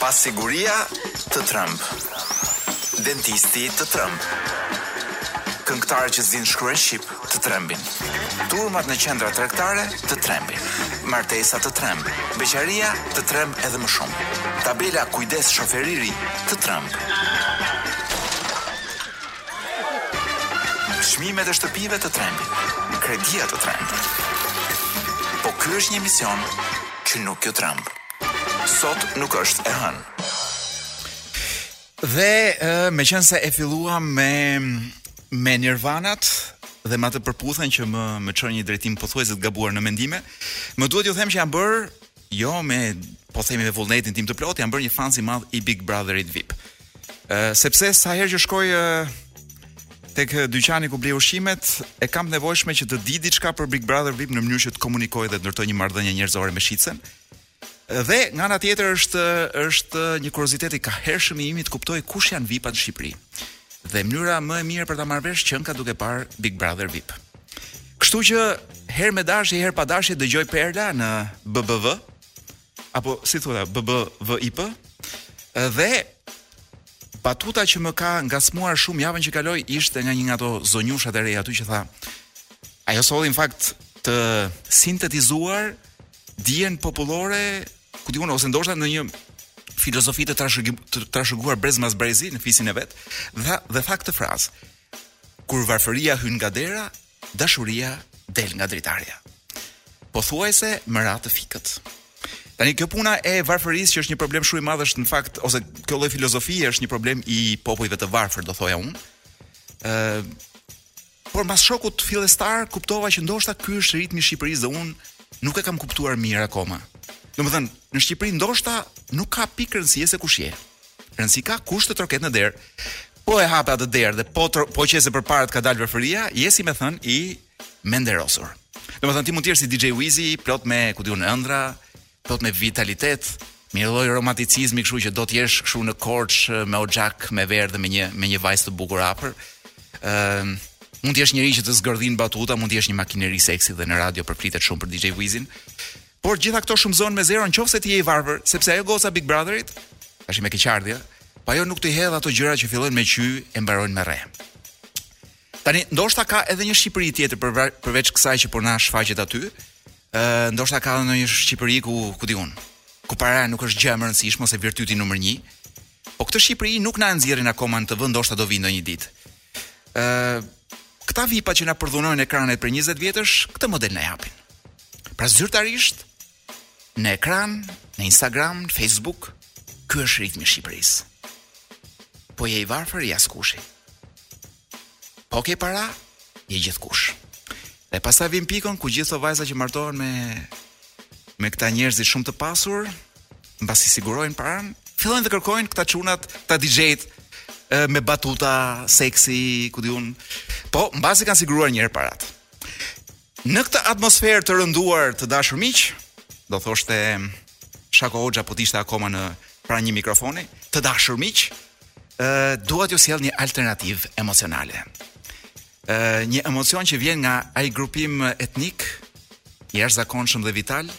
Pasiguria të tremb, dentisti të tremb, këngëtarët që s'dinë të shkruajnë shqip të trembin, turmat në qendra tregtare të trembin, martesa të tremb, beqaria të tremb edhe më shumë, tabela kujdes shofer i ri të tremb. Çmimet e shtëpive të trembin, kredia të tremb. Po ky është një emision që nuk ju tremb. Sot nuk është e hënë. Dhe meqenëse e filluam me me Nirvanat dhe me atë përputhjen që më më çon në drejtim pothuajse të gabuar në mendime, më duhet ju them që jam bërë jo me po themi me vullnetin tim të plotë, jam bërë një fans i madh i Big Brotherit VIP. Ë sepse sa herë që shkoj ë tek dyqani ku blej ushqimet, e kam të nevojshme që të di diçka për Big Brother VIP në mënyrë që të komunikoj dhe të ndërtoj një marrëdhënie njerëzore me shitësen. Dhe nga ana tjetër është është një kuriozitet i kahershëm i imi të kuptoj kush janë VIP-at në Shqipëri. Dhe mënyra më e mirë për ta marrë vesh qenka duke parë Big Brother VIP. Kështu që herë me dashje, herë pa dashje dëgjoj perla në BBV, apo si thua BBVIP dhe batuta që më ka ngacmuar shumë javën që kaloi ishte nga një nga ato zonjushat e reja aty që tha ajo solli në fakt të sintetizuar dijen popullore ku di unë ose ndoshta ndonjë filozofi të trashëguar brez mas brezi në fisin e vet dhe tha, dhe tha këtë frazë kur varfëria hyn nga dera dashuria del nga dritarja. Pothuajse më ra të fikët. Tani kjo puna e varfërisë që është një problem shumë i madh është në fakt ose kjo lloj filozofie është një problem i popujve të varfër, do thoja unë. ë Por mas shokut fillestar kuptova që ndoshta ky është ritmi i Shqipërisë dhe unë nuk e kam kuptuar mirë akoma. Domethënë, në Shqipëri ndoshta nuk ka pikë rëndësie se kush je. Rëndësi ka kush të troket në derë, po e hape atë derë dhe po tro, po qesë përpara të ka dalë varfëria, je si me thënë i menderosur. Domethënë ti mund të jesh si DJ Wizi, plot me ku di unë ëndrra, plot me vitalitet, me një lloj romanticizmi kështu që do të jesh kështu në Korçë me oxhak, me verë dhe me një me një vajzë të bukur afër. Ëm mund të jesh njeri që të zgërdhin batuta, mund të jesh një makineri seksi dhe në radio përflitet shumë për DJ Wizin. Por gjitha këto shumëzohen me zero në qoftë se ti je i varfër, sepse ajo goca e Big Brotherit, tash me keqardhje, po ajo nuk t'i hedh ato gjëra që fillojnë me qy e mbarojnë me rre. Tani ndoshta ka edhe një Shqipëri tjetër përveç kësaj që po na shfaqet aty. Ë ndoshta ka edhe një Shqipëri ku ku di unë, ku paraja nuk është gjë e rëndësishme ose virtyti numër 1. Po këtë Shqipëri nuk na e nxjerrin akoma në TV, ndoshta do vijë ndonjë ditë. Ë këta vipa që na përdhunojnë ekranet prej 20 vjetësh, këtë model na japin. Pra zyrtarisht në ekran, në Instagram, në Facebook, ky është ritmi i Shqipërisë. Po je i varfër je askushi. Po ke para, je gjithkush. Dhe pastaj vijmë pikën ku gjithë ato vajza që martohen me me këta njerëz shumë të pasur, mbasi sigurojnë paranë, fillojnë të kërkojnë këta çunat, këta DJ-t me batuta, seksi, ku di unë. Po, mbasi kanë siguruar një herë paratë. Në këtë atmosferë të rënduar të dashur miq, do thoshte Shako Hoxha po të ishte akoma pranë një mikrofoni, të dashur miq, ë dua t'ju sjell një alternativë emocionale. ë një emocion që vjen nga ai grupim etnik i jashtëzakonshëm dhe vital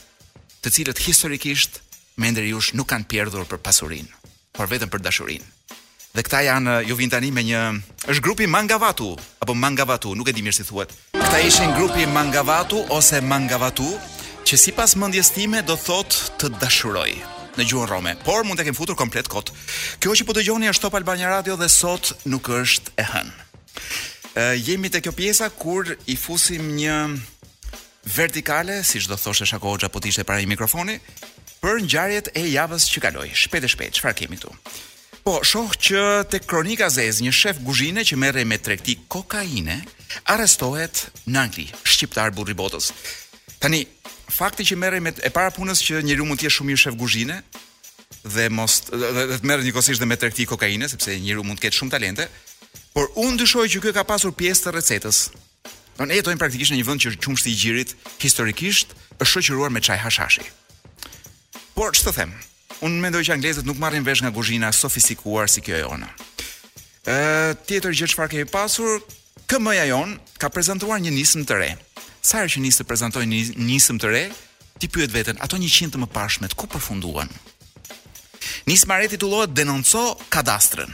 të cilët historikisht me nder jush nuk kanë pjerdhur për pasurinë, por vetëm për dashurinë. Dhe këta janë, ju vijnë tani me një... është grupi Mangavatu, apo Mangavatu, nuk e di mirë si thuhet. Këta ishin grupi Mangavatu ose Mangavatu, që sipas mendjes time do të thotë të dashuroj në gjuhën rome, por mund të kem futur komplet kot. Kjo që po dëgjoni është Top Albania Radio dhe sot nuk është e hënë. Uh, jemi te kjo pjesa kur i fusim një vertikale, siç do thoshte Shako Hoxha po të ishte para një mikrofoni, për ngjarjet e javës që kaloi. Shpejt e shpejt, çfarë kemi këtu? Po, shoh që te Kronika e Zezë, një shef guzhine që merrej me tregti kokaine, arrestohet në Angli, shqiptar burri i botës. Tani, fakti që merrej me e para e punës që njeriu mund të jetë shumë mirë shef guzhine dhe mos dhe, dhe të merret njëkohësisht dhe me tregti kokaine, sepse njeriu mund të ketë shumë talente, por unë dyshoj që ky e ka pasur pjesë të recetës. Ne jetojmë praktikisht në një vend që qumështi i gjirit, historikisht është shoqëruar me çaj hashashi. Por ç'të them? Unë mendoj që anglezët nuk marrin vesh nga kuzhina e sofistikuar si kjo e jona. Ë, tjetër gjë çfarë kemi pasur, KM-ja jonë ka prezantuar një nismë të re. Sa herë që nis të prezantojë një nismë të re, ti pyet veten, ato 100 të mëparshmet ku përfunduan? Nisma e re titullohet Denonco kadastrën.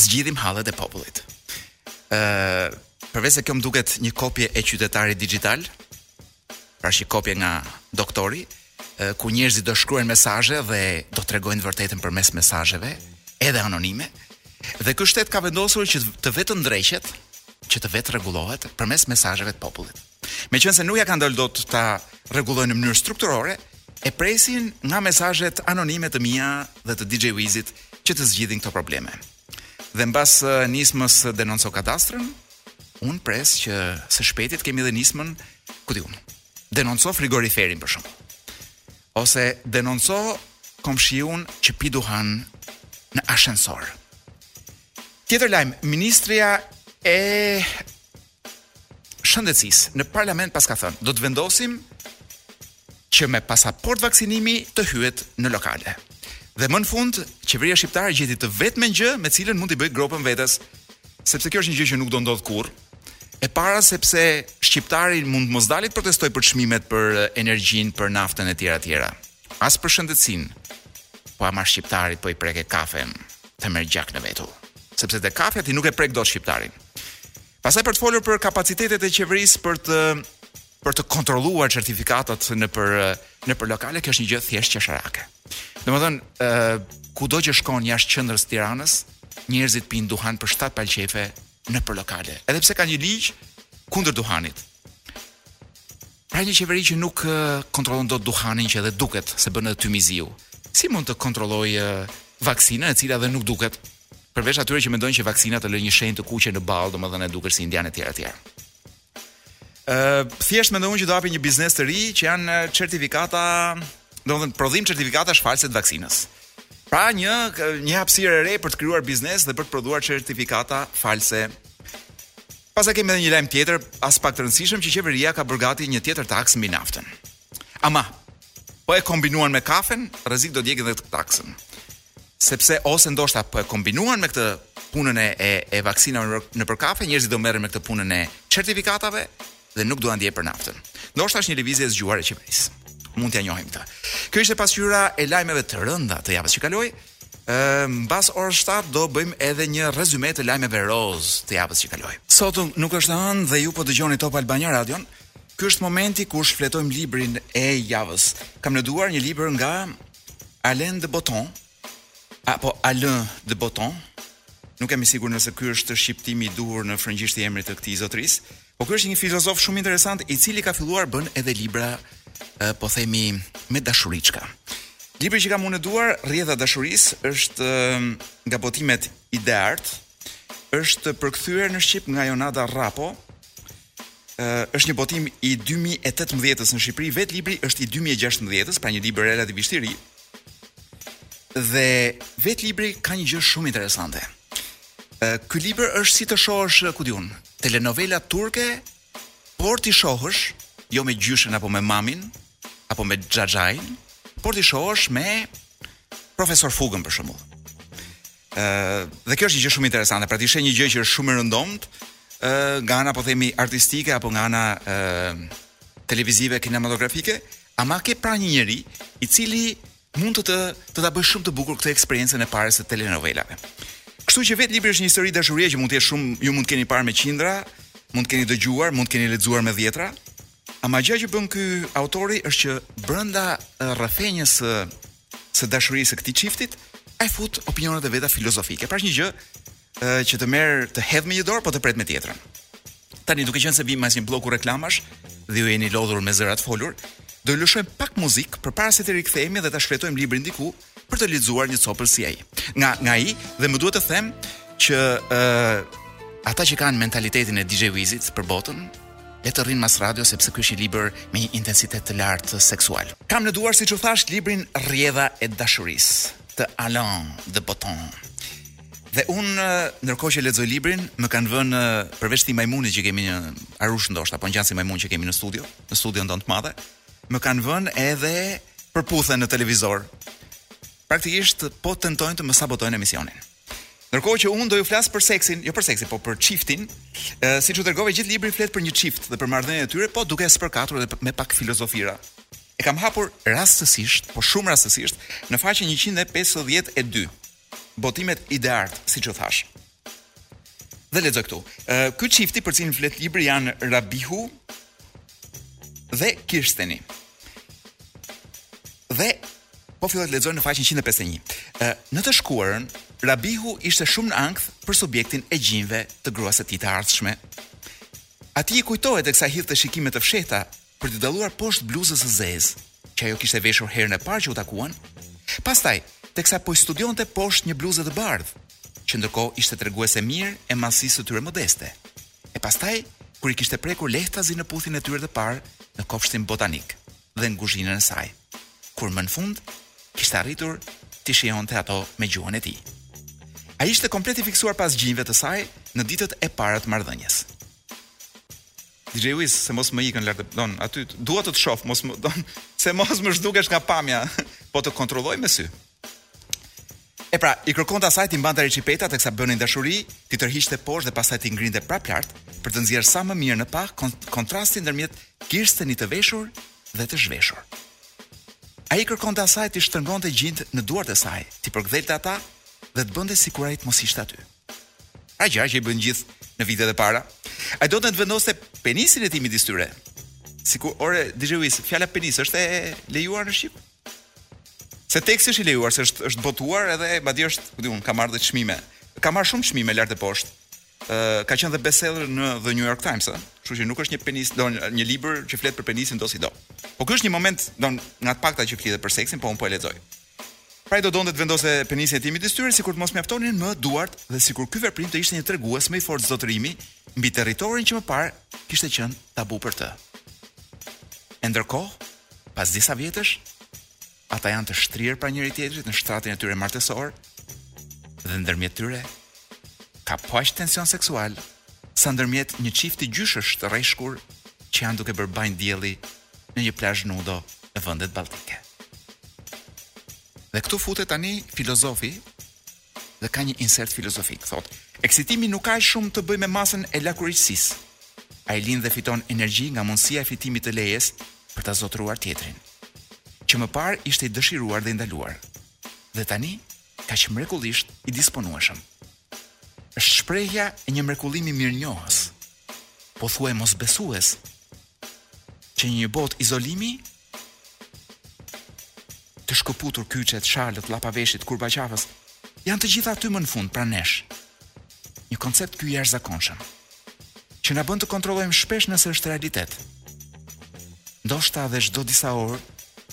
Zgjidhim hallet e popullit. Ëh, përveç se kjo më duket një kopje e qytetarit dixhital, pra është një kopje nga doktori, ku njerëzit do shkruajnë mesazhe dhe do tregojnë të vërtetën përmes mesazheve, edhe anonime. Dhe ky shtet ka vendosur që të vetëndreqet, që të vetërregullohet përmes mesazheve të popullit. Meqenëse nuk ia kanë dalë dot ta rregullojnë në mënyrë strukturore, e presin nga mesazhet anonime të mia dhe të DJ Wizit që të zgjidhin këto probleme. Dhe mbas nismës denonco kadastrën, unë pres që së shpejti të kemi dhe nismën, ku di unë. Denonco frigoriferin për shkak. Ose denonco komshiun që pi duhan në ashensor. Tjetër lajm, ministria e Shëndetësisë në parlament paska thënë, do të vendosim që me pasaportë vaksinimi të hyhet në lokale. Dhe më në fund, qeveria shqiptare gjeti të vetmen gjë me cilën mund t'i bëjë gropën vetes, sepse kjo është një gjë që nuk do ndodh kurrë. E para sepse shqiptari mund të mos dali të protestojë për çmimet për energjinë, për naftën etj etj. As për shëndetësinë. Po ama shqiptarit po i preke kafen të merr gjak në vetull. Sepse te kafja ti nuk e prek dot shqiptarin. Pastaj për të folur për kapacitetet e qeverisë për të për të kontrolluar certifikatat nëpër nëpër lokale, kjo është një gjë thjesht qesharake. Domethënë, ë uh, kudo që shkon jashtë qendrës së Tiranës, njerëzit pinë duhan për 7 palë qejfe nëpër lokale. Edhe pse ka një ligj kundër duhanit. Pra një qeveri që nuk kontrollon dot duhanin që edhe duket se bën edhe tym i ziu. Si mund të kontrollojë vaksinën e cila edhe nuk duket? Përveç atyre që mendojnë që vaksina të lë një shenjë të kuqe në ballë, domethënë dukesh si indian etj etj. Ë thjesht mendoj unë që do hapi një biznes të ri që janë certifikata, domethënë prodhim certifikatash false të vaksinës. Pra një një hapësirë e re për të krijuar biznes dhe për të prodhuar certifikata false Pastaj kemi edhe një lajm tjetër, aspak të rëndësishëm që qeveria ka bërë gati një tjetër taksë mbi naftën. Ama, po e kombinuan me kafen, rrezik do djegin edhe taksën. Sepse ose ndoshta po e kombinuan me këtë punën e e, e vaksinave nëpër kafe, njerëzit do merren me këtë punën e certifikatave dhe nuk do e ndjejnë për naftën. Ndoshta është një lëvizje e zgjuar e qeverisë. Mund t'ia njohim këtë. Kjo ishte pasqyra e lajmeve të rënda të javës që kaloi. Mbas orës shtatë do bëjmë edhe një rezume të lajmeve roz të javës që kaloi. Sot nuk është e hënë dhe ju po dëgjoni Top Albania Radio. Ky është momenti kur shfletojmë librin e javës. Kam në duar një libër nga Alain de Botton apo Alain de Botton. Nuk jam i sigurt nëse ky është shqiptimi i duhur në frëngjisht i emrit të këtij zotërisë. Po ky është një filozof shumë interesant i cili ka filluar bën edhe libra e, po themi me dashuriçka. Libri që kam unë në duar, Rrjedha e dashurisë, është nga botimet Ideart, është përkthyer në shqip nga Jonada Rrapo. Ë është një botim i 2018-s në Shqipëri, vetë libri është i 2016-s, pra një libër relativisht i ri. Dhe vetë libri ka një gjë shumë interesante. Ë ky libër është si të shohësh, ku di unë, telenovela turke por t'i shohësh jo me gjyshen apo me mamin apo me xhaxhain, por t'i shohësh me profesor Fugën për shembull. Ë dhe kjo është një gjë shumë interesante, pra ti sheh një gjë që është shumë e rëndomtë, ë nga ana po themi artistike apo nga ana ë televizive kinematografike, ama ke pra një njeri i cili mund të të të ta bëjë shumë të bukur këtë eksperiencën e parjes së telenovelave. Kështu që vetë libri është një histori dashurie që mund të jetë shumë, ju mund të keni parë me qindra, mund të keni dëgjuar, mund të keni lexuar me dhjetra. Ama gjëja që bën ky autori është që brenda rrëfenjës së së dashurisë së këtij çiftit, ai fut opinionet e veta filozofike. Pra është një gjë ë që të merr të hedh me një dorë po të pret me tjetrën. Tani duke qenë se vijmë mas një blloku reklamash dhe ju jeni lodhur me zërat folur, do ju lëshojmë pak muzikë përpara se të rikthehemi dhe ta shfletojmë librin diku për të lexuar një copël si ai. Nga nga ai dhe më duhet të them që ë ata që kanë mentalitetin e DJ Wizit për botën, le të rrinë mas radio sepse ky është një libër me një intensitet të lartë seksual. Kam në duar siç ju thashë librin Rrjedha e dashurisë të Alain de Botton. Dhe unë ndërkohë që lexoj librin, më kanë vënë përveç këtij majmunit që kemi një arush ndoshta, po ngjan si majmun që kemi në studio, në studion tonë të madhe, më kanë vënë edhe Përputhen në televizor. Praktikisht po tentojnë të më sabotojnë emisionin. Ndërkohë që unë do ju flas për seksin, jo për seksin, po për çiftin, siç ju tregova gjithë libri flet për një çift dhe për marrëdhënien e tyre, po duke spërkatur edhe me pak filozofira. E kam hapur rastësisht, po shumë rastësisht, në faqen 152 botimet ideart, siç ju thashë. Dhe lexoj këtu. Ky çifti për të cilin flet libri janë Rabihu dhe Kirsteni. Dhe po filloj të lexoj në faqen 151. Në të shkuarën, Rabihu ishte shumë në ankth për subjektin e gjinjve të gruas së tij të ardhshme. Atij i kujtohet teksa hidhte shikime të fshehta për t'i dalluar poshtë bluzës së zezë, që ajo kishte veshur herën e parë që u takuan, pastaj, teksa po i studionte poshtë një bluze të bardhë, që ndërkohë ishte treguese mirë e madhësisë së tyre modeste, e pastaj kur i kishte prekur lehtazi në puthjen e tyre të parë në kopshtin botanik dhe në kuzhinën e saj, kur më në fund kishte arritur t'i shijonte ato me gjuhën e tij. Ai ishte komplet i fiksuar pas gjinjve të saj në ditët e para të marrëdhënies. DJ Wiz, se mos më ikën lart të don aty. Dua të të shoh, mos më don, se mos më zhdukesh nga pamja. Po të kontrolloj me sy. E pra, i kërkonte asaj t'i mbante reçipetat teksa bënin dashuri, t'i tërhiqte poshtë dhe pastaj t'i ngrinte prap lart për të nxjerr sa më mirë në pah kontrastin ndërmjet Kirstenit të veshur dhe të zhveshur. Ai i kërkonte asaj t'i shtrëngonte gjinjtë në duart e saj, t'i përkëdhelte ata dhe të bënte sikur ai të mos ishte aty. Atë gjë që i bën gjinjtë në vitet e para. Ai donte të vendoste penisin e tij midis tyre. Sikur ore DJ Wiz, fjala penis është e lejuar në shqip? Se teksti është i lejuar, se është është botuar edhe madje është, ku di unë, ka marrë dhe çmime. Ka marrë shumë çmime lart e poshtë. Ë uh, ka qenë dhe bestseller në The New York Times, ëh. Kështu që nuk është një penis, don një libër që flet për penisin do si do. Po ky është një moment don nga të pakta që flitet për seksin, po unë po e lexoj. Ai do donte të vendoste penisin e tij midis tyre sikur të mos mjaftonin më duart dhe sikur ky veprim të ishte një tregues më i fortë zotërimi mbi territorin që më parë kishte qenë tabu për të. E ndërkohë, pas disa vjetësh, ata janë të shtrirë pranë njëri-tjetrit në shtratin e tyre martesor dhe ndërmjet tyre ka po aq tension seksual sa ndërmjet një çifti gjyshësh të rreshkur që janë duke bërë banjë dielli në një plazh nudo në vendet baltike. Dhe këtu futet tani filozofi dhe ka një insert filozofik, thotë, eksitimi nuk ka aq shumë të bëjë me masën e lakuriqësis, ai lind dhe fiton energji nga mundësia e fitimit të lejes për të zotëruar tjetrin, që më parë ishte i dëshiruar dhe i ndaluar, dhe tani kaq mrekullisht i disponueshëm. është shprejhja e një mrekullimi mirënjohës, pothuaj mosbesues, Që në një botë izolimi Të shkëputur kyçet, shalët, llapa e veshit, kurba e qafës Janë të gjitha aty më në fund, pranë nesh Një koncept ky i jashtëzakonshëm Që na bën të kontrollojmë shpesh nëse është realitet Ndoshta dhe çdo disa orë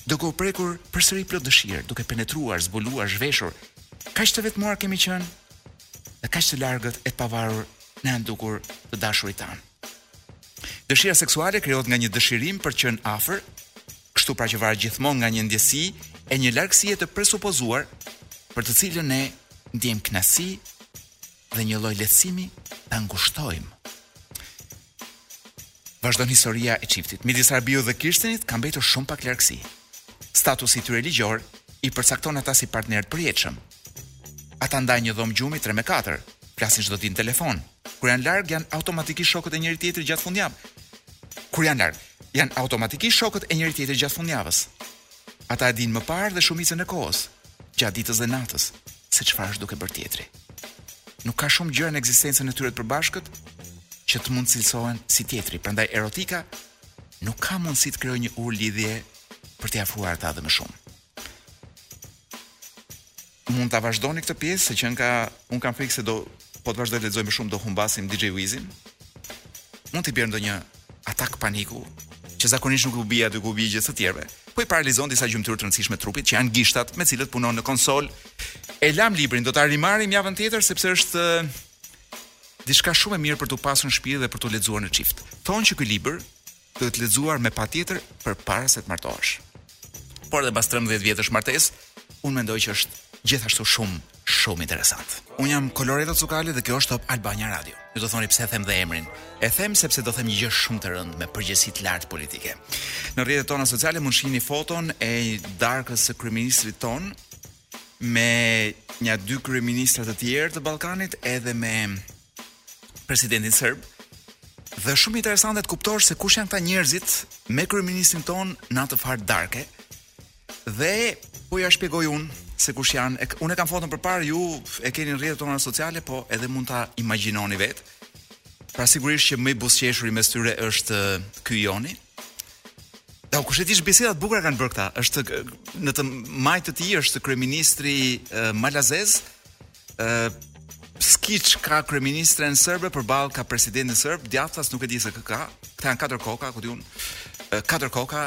Duke u prekur përsëri plot dëshirë Duke penetruar, zbuluar, zhveshur Kaq të vetmuar kemi qenë Dhe kaq të largët e të pavarur Na janë dukur të dashurit tanë Dëshira seksuale krijohet nga një dëshirim për të qenë afër, kështu pra që varet gjithmonë nga një ndjesi e një largësie të presupozuar për të cilën ne ndjejmë kënaqësi dhe një lloj lehtësimi ta ngushtojmë. Vazhdon historia e çiftit. Midis Rabihut dhe Kirstenit ka mbetur shumë pak largësi. Statusi i tyre ligjor i përcakton ata si partnerë të përjetshëm. Ata ndajnë një dhomë gjumi 3 me 4, flasin çdo ditë në telefon, Kur janë larg janë automatikisht shokët e njëri tjetrit gjatë fundjavës. Ata e dinë më parë dhe shumicën e kohës, gjatë ditës dhe natës, se çfarë është duke bërë tjetri. Nuk ka shumë gjëra në ekzistencën e tyre të përbashkët që të mund të cilësohen si tjetri, prandaj erotika nuk ka mundësi të krijojë një urë lidhjeje për t'i afruar ata edhe më shumë. Mund ta vazhdoni këtë pjesë se që nga un kam frikë se do po të vazhdoj lexoj më shumë do humbasim DJ Wizin. Mund t'i bjerë ndonjë atak paniku që zakonisht nuk u bie aty ku bie gjithë të tjerëve. Po i paralizon disa gjymtyrë të rëndësishme trupit që janë gishtat me cilat punon në konsol. E lam librin, do ta rimarrim javën tjetër sepse është diçka shumë e mirë për t'u pasur në shtëpi dhe për t'u lexuar në çift. Thonë që ky libër duhet lexuar me patjetër përpara se të martohesh. Por edhe pas 13 vjetësh martesë, unë mendoj që është gjithashtu shumë shumë interesant. Unë jam Koloreta Cukali dhe kjo është Top Albania Radio. Ju do thoni pse them dhe emrin. E them sepse do them një gjë shumë të rëndë me përgjegjësi të lartë politike. Në rrjetet tona sociale mund shihni foton e darkës së kryeministrit tonë me nja dy kryeministra të tjerë të Ballkanit edhe me presidentin serb. Dhe është shumë interesante të kuptosh se kush janë këta njerëzit me kryeministrin tonë në atë farë darke. Dhe po ja shpjegoj un se kush janë. Unë e kam foton përpara, ju e keni në rrjetet tona sociale, po edhe mund ta imagjinoni vet. Pra sigurisht që më i buzëqeshuri mes tyre është ky joni. Ja, kush e di ç'biseda të bukura kanë bërë këta. Është në të majtë të tij është kryeministri Malazez, s'kiç ka kryeministren serbe përballë ka presidentin serb, djathtas nuk e di se kë ka. Këta janë katër koka, ku di un. Katër koka,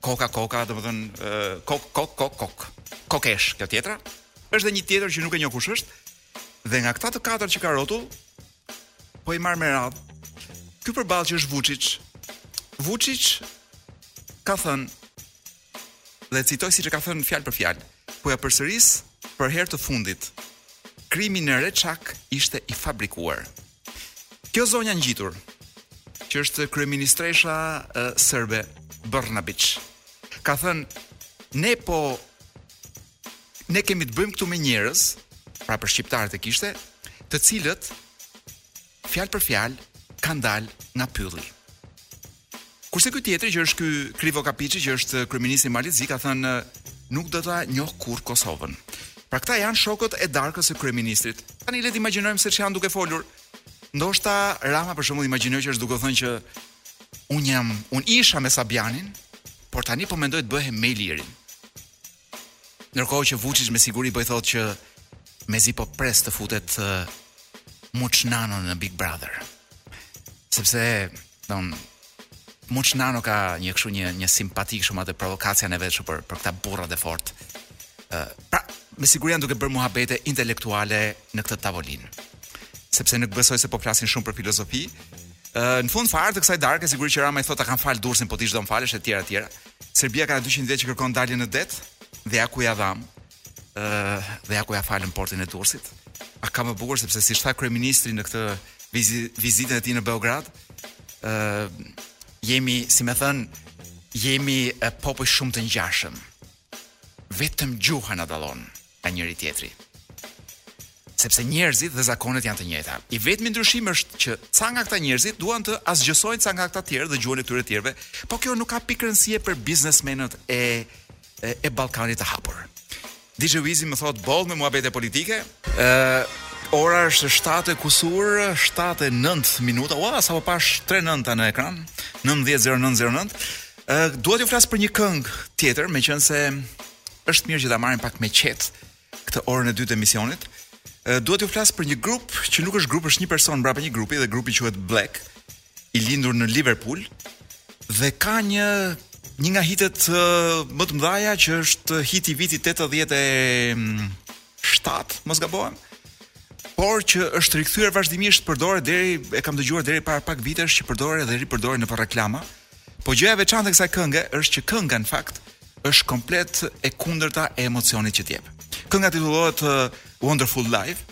koka koka, domethënë kok kok kok kok. Kokesh, kjo tjetra. Është dhe një tjetër që nuk e njoh kush është. Dhe nga këta të katër që ka rrotull, po i marr me radhë. Ky përballë që është Vuçiç. Vuçiç ka thënë Dhe citoj siç e ka thënë fjalë për fjalë, po ja përsëris për herë të fundit. Krimi në Reçak ishte i fabrikuar. Kjo zonja ngjitur, që është kryeministresha serbe Brnabic, ka thënë ne po ne kemi të bëjmë këtu me njerëz, pra për shqiptarët e kishte, të cilët fjalë për fjalë kanë dalë nga pylli. Kurse ky tjetri që është ky Krivokapiçi që është kryeministri i Malit Zi ka thënë nuk do ta njoh kurrë Kosovën. Pra këta janë shokët e darkës së kryeministrit. Tani le të imagjinojmë se ç'janë duke folur. Ndoshta Rama për shembull imagjinoj që është duke u thënë që un jam, un isha me Sabianin, por tani po mendoj të bëhem me Ilirin. Ndërkohë që Vuçiç me siguri po i thotë që mezi po pres të futet uh, Muç Nano në Big Brother. Sepse don Muç Nano ka një kështu një një simpati kështu atë provokacion e vet për për këta burra të fortë. Uh, pra, me siguri janë duke bërë muhabete intelektuale në këtë tavolinë. Sepse nuk besoj se po flasin shumë për filozofi. Uh, në fund fare të kësaj darke sigurisht që Rama i thotë ta kam fal Durrësin po ti ç'do më falësh etj etj. Serbia ka dyqind vjet që kërkon daljen në det dhe ja ku ja dham. ë dhe ja ku ja falëm portin e Durrësit. A ka më bukur sepse si tha kryeministri në këtë vizi, vizitën e tij në Beograd, ë jemi, si me thënë, jemi e, popuj shumë të ngjashëm. Vetëm gjuha na dallon. nga njëri tjetri. Sepse njerëzit dhe zakonet janë të njëjta. I vetmi ndryshim është që ca nga këta njerëzit duan të asgjësojnë ca nga këta tjerë dhe gjuhën e këtyre të tjerëve, po kjo nuk ka pikë rëndësie për biznesmenët e e, e Ballkanit të hapur. DJ Wizi më thot boll me muhabete politike. Ë uh, ora është 7 e kusur, 7 e 9 minuta. Ua, sapo pash 3 nënta në ekran. 190909. Ë uh, dua t'ju flas për një këngë tjetër, meqense është mirë që ta marrim pak më qetë këtë orën e dytë të emisionit. Ë uh, dua t'ju flas për një grup që nuk është grup, është një person mbrapa një grupi dhe grupi quhet Black, i lindur në Liverpool dhe ka një një nga hitet uh, më të mëdha që është hit i vitit 87, mos gabohem por që është rikthyer vazhdimisht përdoret deri e kam dëgjuar deri para pak vitesh që përdoret dhe ripërdoret nëpër reklama. Ëh, Po gjëja e veçantë e kësaj kënge është që kënga në fakt është komplet e kundërta e emocionit që të jep. Kënga titullohet uh, Wonderful Life.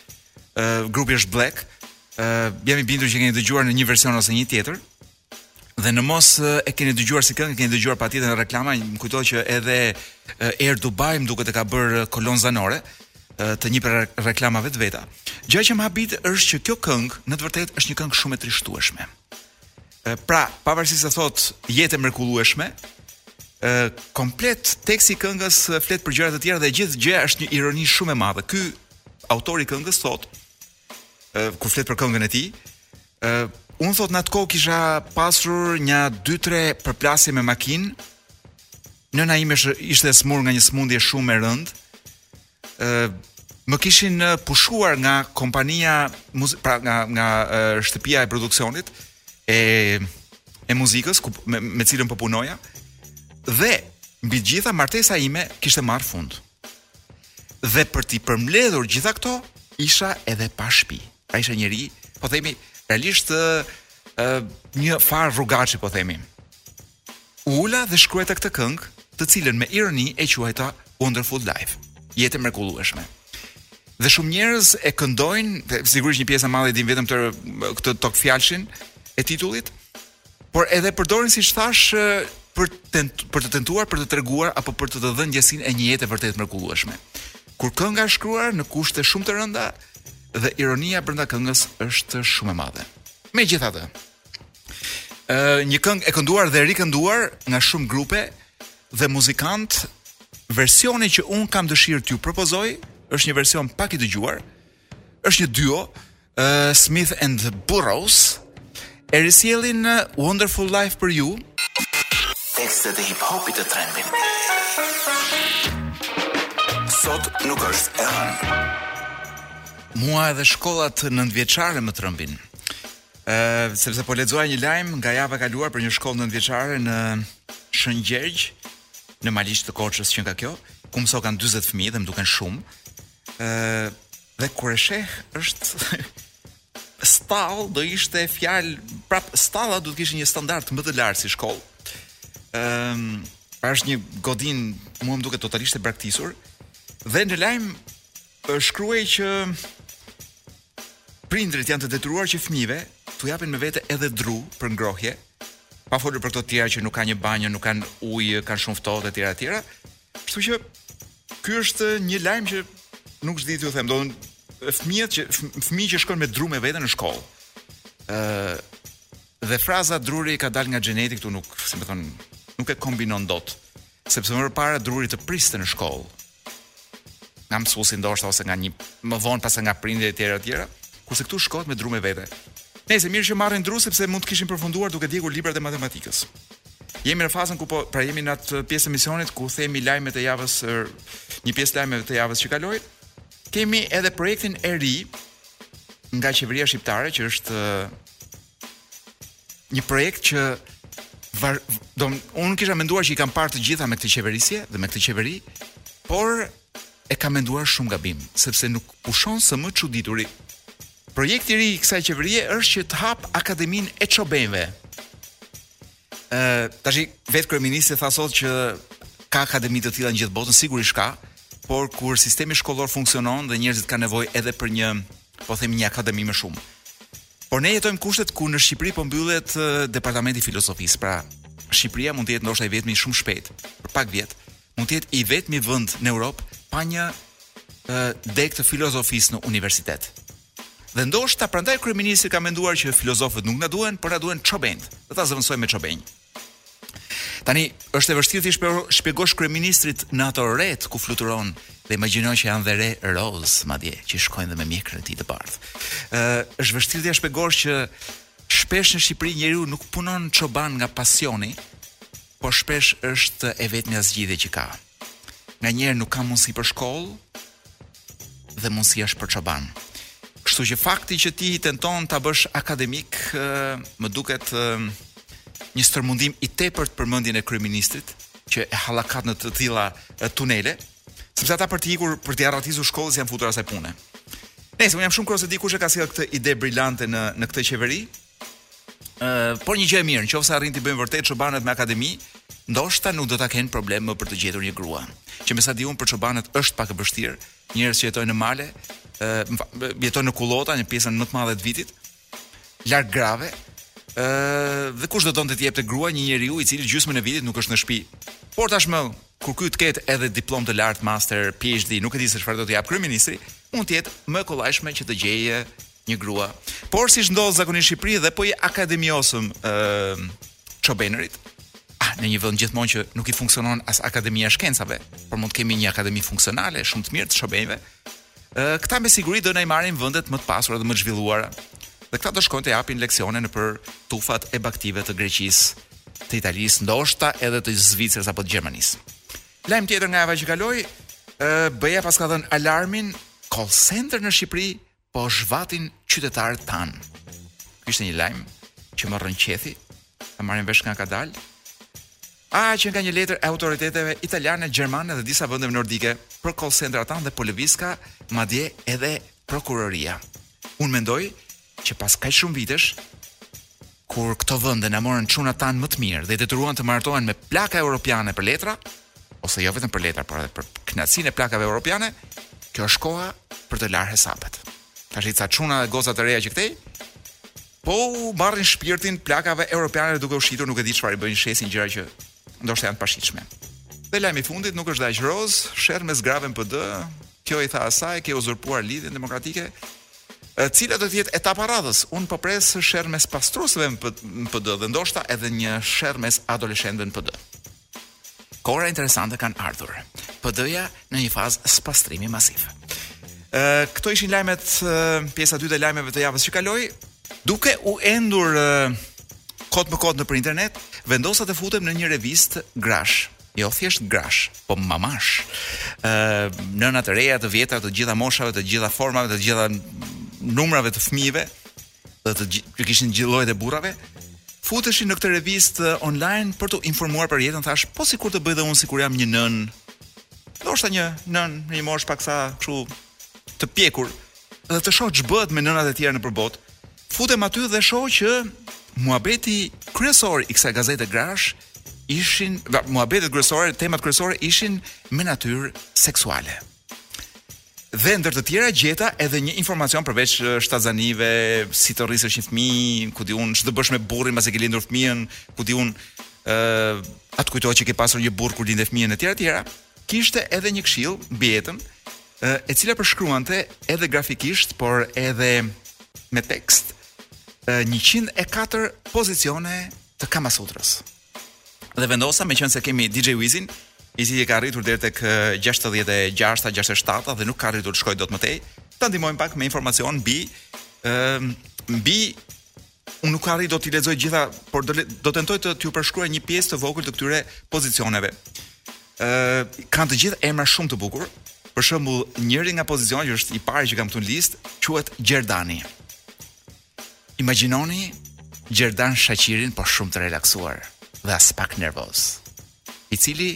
Uh, grupi është Black. Uh, jam i bindur që e keni dëgjuar në një version ose një tjetër. Dhe në mos uh, e keni dëgjuar si këngë, e keni dëgjuar patjetër në reklama, më kujtohet që edhe uh, Air Dubai më duket e ka bërë uh, kolonë zanore uh, të një prej reklamave të veta. Gjëja që më habit është që kjo këngë në të vërtetë është një këngë shumë e trishtueshme. Pra, pavarësisht se thot jetë e mrekullueshme, ë komplet teksti i këngës flet për gjëra të tjera dhe gjithë gjëja është një ironi shumë e madhe. Ky autori i këngës thot ë kur flet për këngën e tij, ë un thot në atë kohë kisha pasur nja 2-3 përplasje me makinë. Nëna ime ishte e smur nga një smundje shumë e rëndë. më kishin pushuar nga kompania pra nga nga shtëpia e produksionit e e muzikës ku me, me cilën po punoja dhe mbi të gjitha martesa ime kishte marr fund. Dhe për t'i përmbledhur gjitha këto isha edhe pa shtëpi. Pra isha njeri, po themi, realisht ë një far rrugaçi po themi. U ula dhe shkruajta këtë këngë, të cilën me ironi e quajta Wonderful Life, jetë e mrekullueshme. Dhe shumë njerëz e këndojnë, dhe sigurisht një pjesë e madhe din vetëm këtë këtë togfjalëshin e titullit, por edhe e përdorin siç thash për tent, për të tentuar për të treguar apo për të të dhënë ndjesinë e një jete vërtet mrekullueshme. Kur kënga është shkruar në kushte shumë të rënda dhe ironia brenda këngës është shumë e madhe. Megjithatë, Ë një këngë e kënduar dhe rikënduar nga shumë grupe dhe muzikantë. Versioni që unë kam dëshirë t'ju propozoj është një version pak i dëgjuar. Është një duo, uh, Smith and Burrows e risjellin Wonderful Life për ju. Tekstet e hip hopit të trembin. Sot nuk është e hënë. Mua edhe shkollat nëntëvjeçare më trembin. Ëh, sepse po lexoja një lajm nga java e kaluar për një shkollë nëntëvjeçare në Shëngjergj, në Maliq të Korçës që nga kjo, ku mësokan 40 fëmijë dhe më duken shumë. Ëh, dhe kur e sheh është stallë do ishte fjalë prap stalla do të kishte një standard më të lartë si shkollë. Ëm um, është një godinë mua më duket totalisht e braktisur dhe në lajm shkruhej që Prindërit janë të detyruar që fëmijëve t'u japin me vete edhe dru për ngrohje, pa folur për këto të tjera që nuk kanë një banjë, nuk kanë ujë, kanë shumë ftohtë etj etj. Kështu që ky është një lajm që nuk di t'ju them, domthon fëmijët që fëmijë që shkojnë me dru me vete në shkollë. ë dhe fraza druri ka dalë nga xheneti këtu nuk, si me thënë, nuk e kombinon dot. Sepse më përpara druri të priste në shkollë. Nga mësuesi ndoshta ose nga një më vonë pastaj nga prindërit etj etj. Kurse këtu shkohet me dru me vete. Nejse mirë që marrin dru sepse mund të kishin përfunduar duke djegur librat e matematikës. Jemi në fazën ku po, pra jemi në atë pjesë të emisionit ku themi lajmet e javës, një pjesë e lajmeve të javës që kaloi. Kemi edhe projektin e ri nga qeveria shqiptare që është një projekt që var, do unë kisha menduar që i kam parë të gjitha me këtë qeverisje dhe me këtë qeveri, por e kam menduar shumë gabim, sepse nuk pushon së më çudituri. Projekti i ri i kësaj qeverie është që të hap Akademinë e Çobenjve. Ë, tashi vetë kryeministri tha sot që ka akademi të tilla në gjithë botën, sigurisht ka, por kur sistemi shkollor funksionon dhe njerëzit kanë nevojë edhe për një, po themi një akademi më shumë. Por ne jetojmë kushtet kur në Shqipëri po mbyllet departamenti i filozofisë. Pra, Shqipëria mund të jetë ndoshta i vetmi shumë shpejt, për pak vjet, mund të jetë i vetmi vend në Europë pa një ë degë të filozofisë në universitet. Dhe ndoshta prandaj kryeministri ka menduar që filozofët nuk na duhen, por na duhen çobenjtë. Do ta zëvendësojmë me çobenj. Tani është e vështirë t'i shpjegosh kryeministrit në ato retë ku fluturon dhe imagjino që janë dhe re rozë madje që i shkojnë dhe me mjekrën e tij të bardhë. Ë është vështirë t'i shpjegosh që shpesh në Shqipëri njeriu nuk punon çoban nga pasioni, por shpesh është e vetmja zgjidhje që ka. Nganjëherë nuk ka mundësi për shkollë dhe mundësi është për çoban. Kështu që fakti që ti tenton ta bësh akademik, më duket një stërmundim i tepërt për mendjen e kryeministrit që e hallakat në të tilla tunele, sepse ata për të ikur për t'iu arratisur shkollës janë futur asaj pune. Nejse unë jam shumë kurioz të di kush e ka sjellë këtë ide brilante në në këtë qeveri, Uh, por një gjë e mirë, nëse arrin t'i bëjnë vërtet çobanët me akademi, ndoshta nuk do ta kenë problem më për të gjetur një grua. Që me sa di un për çobanët është pak e vështirë, njerëz që jetojnë në male, uh, jetojnë në kullota në pjesën më të madhe të vitit, larg grave, ë uh, dhe kush do donte të jepte grua një njeriu i cili gjysmën e vitit nuk është në shtëpi. Por tashmë kur ky të ketë edhe diplomë të lartë, master, PhD, nuk e di se çfarë do të jap kryeministri, mund të jetë më e kollajshme që të gjejë një grua. Por siç ndodh zakonisht në Shqipëri dhe po i akademizuam ë uh, çobenët, ah, në një vend gjithmonë që nuk i funksionon as Akademia e Shkencave, por mund të kemi një akademi funksionale shumë të mirë të çobenëve. Ë uh, këta me siguri do na i marrin vendet më të pasura dhe më të zhvilluara. Dhe këta do shkojnë të japin leksione në për tufat e bagëtive të Greqisë, të Italisë, ndoshta edhe të Zvicrës apo të Gjermanisë. Lajm tjetër nga java që kaloi, ë uh, BE-ja paska dhënë alarmin call center në Shqipëri Po zhvatin qytetarët tanë. Ky ishte një lajm që më rrënqethi, ta marrim vesh nga ka dal. Paska një letër e autoriteteve italiane, gjermane dhe disa vendeve nordike për call center-at tanë dhe po lëvizka madje edhe prokuroria. Unë mendoj që pas kaq shumë vitesh Kur këto vende na morën çunat tanë më të mirë dhe i detyruan të martohen me plaka europiane për letra, ose jo vetëm për letra, por edhe për kënaqësinë e plakave europiane, kjo është koha për të larë hesapet. Tashi ca çuna dhe goca të reja që këtej, po u marrin shpirtin plakave europiane duke u shitur, nuk e di çfarë i bëjnë, shesin gjëra që ndoshta janë të pashitshme. Dhe lajmi i fundit nuk është dhe aq roz, sherr mes grave në PD, kjo i tha asaj, ke uzurpuar lidhjen demokratike. E cila do të jetë etapa e radhës? Un po pres sherr mes pastrueseve në PD dhe ndoshta edhe një sherr mes adoleshentëve në PD. Kohëra interesante kanë ardhur. PD-ja në një fazë spastrimi masiv. Ë këto ishin lajmet pjesa e dytë e lajmeve të javës që kaloi, duke u endur kot më kot nëpër internet, vendosa të futem në një revistë grash. Jo thjesht grash, po mamash. Ë nëna të reja, të vjetra, të gjitha moshave, të gjitha formave, të gjitha numrave të fëmijëve, dhe të gjithë që kishin gjithë llojet e burrave, futeshin në këtë revistë online për t'u informuar për jetën, thashë, po sikur të bëj dhe unë sikur jam një nënë. Ndoshta një nënë, një moshë paksa kështu të pjekur dhe të shoh ç'bëhet me nënat e tjera nëpër botë. Futem aty dhe shoh që muhabeti kryesor i kësaj gazete grash ishin, muhabetet kryesore, temat kryesore ishin me natyrë seksuale. Dhe ndër të tjera gjeta edhe një informacion përveç shtatzanive, si të rrisësh një fëmijë, ku di unë ç'të bësh me burrin pasi ke lindur fëmijën, ku di unë ë uh, a të kujtohet që ke pasur një burrë kur linde fëmijën etj etj. Kishte edhe një këshillë mbi jetën, e cila përshkruante edhe grafikisht, por edhe me tekst, 104 pozicione të Kamasutrës. Dhe vendosa, meqenëse kemi DJ Wizin, i cili ka arritur deri tek 66-a, 67-a dhe nuk ka arritur të shkojë dot më tej, ta ndihmojmë pak me informacion mbi ë mbi unë nuk arrij dot t'i lexoj të gjitha, por do do tentoj të t'ju përshkruaj një pjesë të vogël të këtyre pozicioneve. ë kanë të gjitha emra shumë të bukur. Për shembull, njëri nga pozicionet që është i pari që kam këtu në listë, quhet Gjerdani. Imagjinoni Gjerdan Shaqirin po shumë të relaksuar dhe aspak nervoz, i cili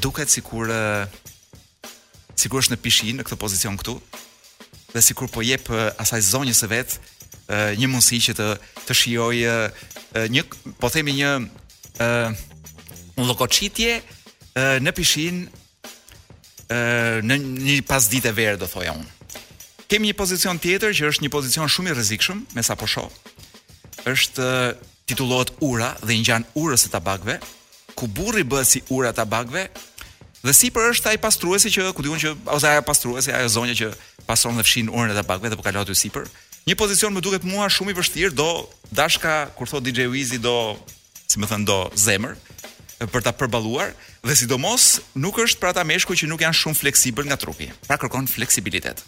duket sikur sikur është në pishinë në këtë pozicion këtu dhe sikur po i jep asaj zonjës së vet një mundësi që të të shijojë një po themi një ë uh, llokoçitje në pishinë në një pasdite vere do thoja unë. Kemi një pozicion tjetër që është një pozicion shumë i rrezikshëm, me sa po shoh. Është titullohet Ura dhe i ngjan urës së tabakëve, ku burri bëhet si ura e tabakëve dhe sipër është ai pastruesi që ku di unë që ose ai pastruesi, ajo zonja që pastron dhe fshin urën e tabakëve dhe po kalon aty sipër. Një pozicion më duket mua shumë i vështirë, do dashka kur thotë DJ Wizi do si me thënë do zemër për ta përballuar dhe sidomos nuk është për ata meshkuj që nuk janë shumë fleksibël nga trupi. Pra kërkon fleksibilitet.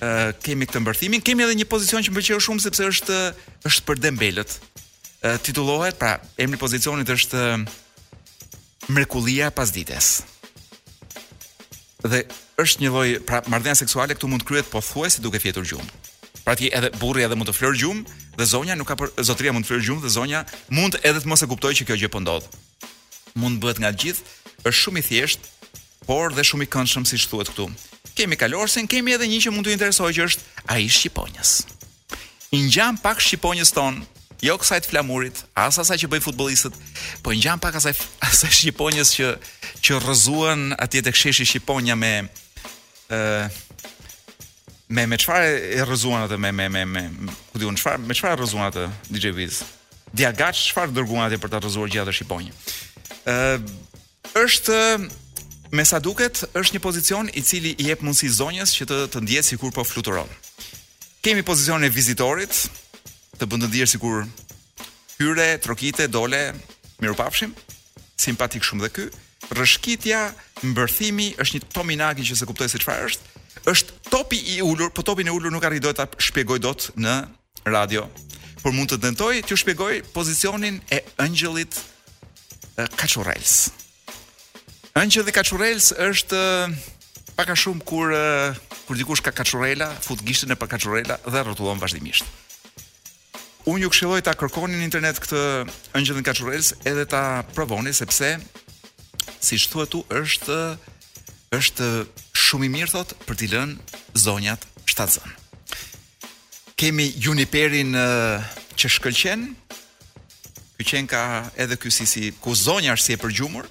Ë kemi këtë mbërthimin, kemi edhe një pozicion që më pëlqeu shumë sepse është është për dembelët. Ë titullohet, pra emri i pozicionit është Mrekullia e pasdites. dhe është një lloj pra marrëdhënia seksuale këtu mund të kryhet pothuajse duke fjetur gjumë. Pra ti edhe burri edhe mund të flerë gjumë dhe zonja nuk ka për zotria mund të flerë gjumë dhe zonja mund edhe të mos e kuptojë që kjo gjë po ndodh. Mund të bëhet nga të gjithë, është shumë i thjeshtë, por dhe shumë i këndshëm siç thuhet këtu. Kemi kalorësin, kemi edhe një që mund t'ju interesojë që është ai i shqiponjës. I ngjan pak shqiponjës tonë, jo kësaj të flamurit, as asaj që bëjnë futbollistët, po i ngjan pak asaj asaj shqiponjës që që rrëzuan atje tek sheshi shqiponja me ë me me çfarë e rrëzuan atë me me me me ku di unë çfarë me çfarë e rrëzuan atë DJ Wiz. Diagaç çfarë dërguan atje për ta rrëzuar gjithë atë shqiponjë. Ë Është me sa duket, është një pozicion i cili i jep mundësi zonjës që të të ndjehet sikur po fluturon. Kemi pozicionin e vizitorit, të bën të ndihesh sikur hyre, trokite, dole, mirupafshim. Simpatik shumë dhe ky. Rrëshkitja, mbërthimi është një tominagi që s'e kuptoj se çfarë është. Është topi i ulur, po topin e ulur nuk arrij dot ta shpjegoj dot në radio, por mund të tentoj t'ju shpjegoj pozicionin e ëngjëllit kaçurrels. Ëngjëlli kaçurrels është pak a shumë kur kur dikush ka kaçurrela, fut gishtin te pa kaçurrela dhe rrotullon vazhdimisht. Unë ju këshilloj ta kërkoni në internet këtë ëngjëllin kaçurrels edhe ta provoni sepse siç thuhet është është shumë i mirë thotë për t'i lënë zonjat shtatzënë. Kemi juniperin që shkëlqen. Ky qenka edhe ky si si ku zonja është si e përgjumur.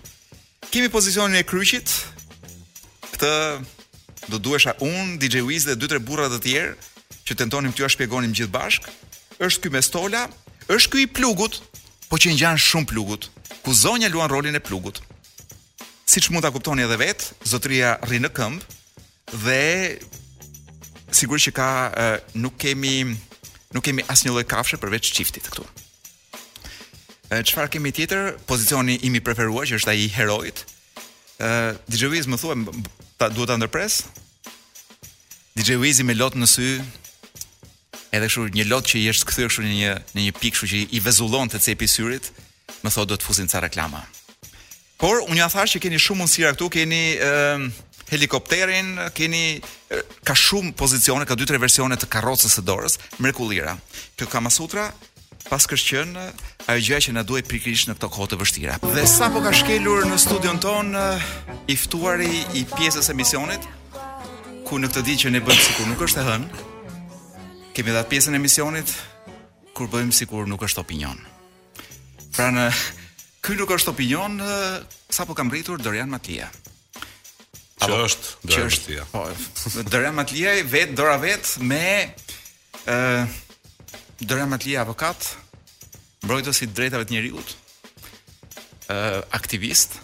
Kemi pozicionin e kryqit. Këtë do duhesha unë DJ Wiz dhe dy tre burra të tjerë që të tentonim t'jua shpjegonim gjithë bashkë. Është ky me stola, është ky i plugut, po që i ngjan shumë plugut. Ku zonja luan rolin e plugut. Siç mund ta kuptoni edhe vetë, zotëria rri në këmbë. Dhe sigurisht që ka nuk kemi nuk kemi asnjë lloj kafshe përveç çiftit këtu. Çfarë kemi tjetër? Pozicioni im i preferuar që është ai i heroit. Ë DJ Wiz më thua ta duhet ta ndërpres. DJ Wizi me lot në sy. Edhe kështu një lot që i është kthyer kështu në një në një pikë kështu që i vezullon te cepi i syrit, më thotë duhet të fusim ca reklama. Por unë jua thashë që keni shumë mundësira këtu, keni ë helikopterin, keni ka shumë pozicione, ka dy tre versione të karrocës së dorës, mrekullira. Kjo Kamasutra paskësh qenë ajo gjëja që na duhej pikërisht në këto kohë të vështira. Dhe sapo ka shkelur në studion tonë i ftuari i pjesës së emisionit ku në këtë ditë që ne bëjmë sikur nuk është e hënë. Kemi dhe atë pjesën e emisionit kur bëjmë sikur nuk është opinion. Pra në ky nuk është opinion sapo ka mbërritur Dorian Matlia. Që Apo, është Dorian Matlia. Po, Dorian Matlia i vetë dora vetë me ë uh, Dorian Matlia avokat, mbrojtës i të drejtave të njeriut, ë uh, aktivist,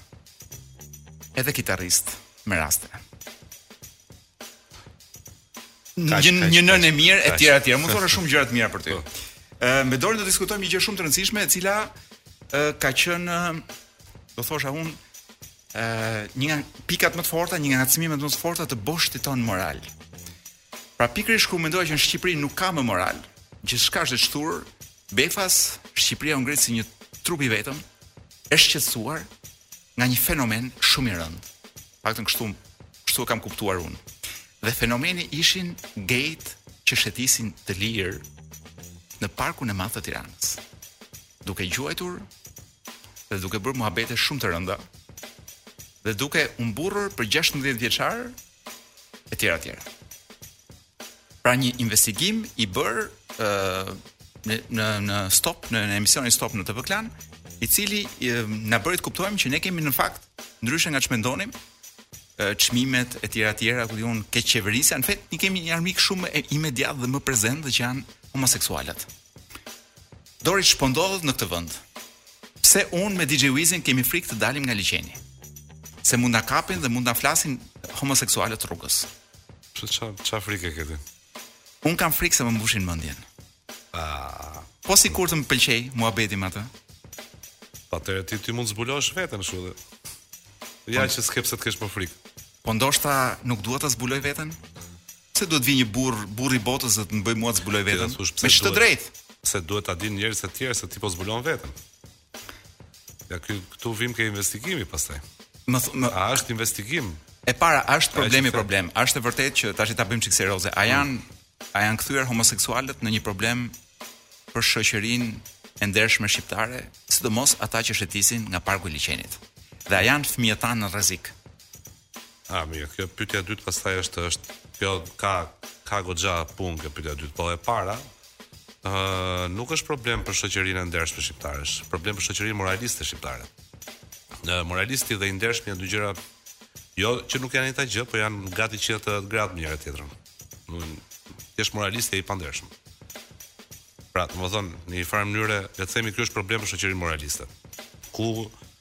edhe kitarist me raste. Një një nënë e mirë etj etj. Mund të thonë shumë gjëra të mira për ty. Po. Ë me Dorin do të diskutojmë një gjë shumë të rëndësishme e cila ë ka qenë do thosha unë ë një nga pikat më të forta, një nga ngacmimet më të forta të boshtit tonë moral. Pra pikërisht kur mendoja që në Shqipëri nuk ka më moral, gjithçka është e çthur, befas Shqipëria u ngrit si një trup i vetëm, e shqetësuar nga një fenomen shumë i rëndë. paktën kështu kështu e kam kuptuar unë. Dhe fenomeni ishin gejt që shëtisin të lirë në parkun e madh të Tiranës. Duke gjuajtur dhe duke bërë muhabete shumë të rënda dhe duke u mburrur për 16 vjeçar e tjera tjera. Pra një investigim i bërë në në në stop në, në emisionin Stop në TV Klan, i cili na bëri të kuptojmë që ne kemi në fakt ndryshe nga ç'mendonim çmimet e tjera tjera ku di unë keqqeverisja në fakt ne kemi një armik shumë më imediat dhe më prezent që janë homoseksualët. Dori ç'po ndodh në këtë vend? Pse unë me DJ Wizin kemi frikë të dalim nga liqeni? Se mund na kapin dhe mund na flasin homoseksualët rrugës. Pse ç'a ç'a frikë ke ti? Unë kam frikë se më mbushin mendjen. Ah, po sikur të më pëlqejë muhabeti me atë. Po atë ti ti mund të zbulosh veten kështu dhe. Ja po- që s'ke pse të kesh më frikë. Po ndoshta nuk dua ta zbuloj veten? Pse duhet të vijë një burrë, burri i botës dhe të më bëjë mua të zbuloj veten? Me ç'të drejtë. Pse duhet ta dinë njerëz të tjerë se ti po zbulon veten? Ja ky këtu vijmë ke investigimi pastaj. Më, më a është investigim? E para, a është problemi problem? A është e vërtetë që tashi ta bëjmë çik serioze? A janë hmm. a janë kthyer homoseksualët në një problem për shoqërinë e ndershme shqiptare, sidomos ata që shëtisin nga parku i liqenit? Dhe a janë fëmijët tanë në rrezik? Ah mirë, kjo pyetja e dytë pastaj është është kjo ka ka goxha punë kjo pyetja e dytë, po e para ë uh, nuk është problem për shoqërinë e ndershme shqiptare, është problem për shoqërinë moraliste shqiptare. Se moralisti dhe i ndershmi janë dy gjëra jo që nuk janë e njëjta gjë, po janë gati ç'integrojnë njëra tjetrën. Domethënë moralisti është i pandershëm. Pra, domethënë, në një farë mënyre, le të themi kjo është problem për shoqërinë moraliste. Ku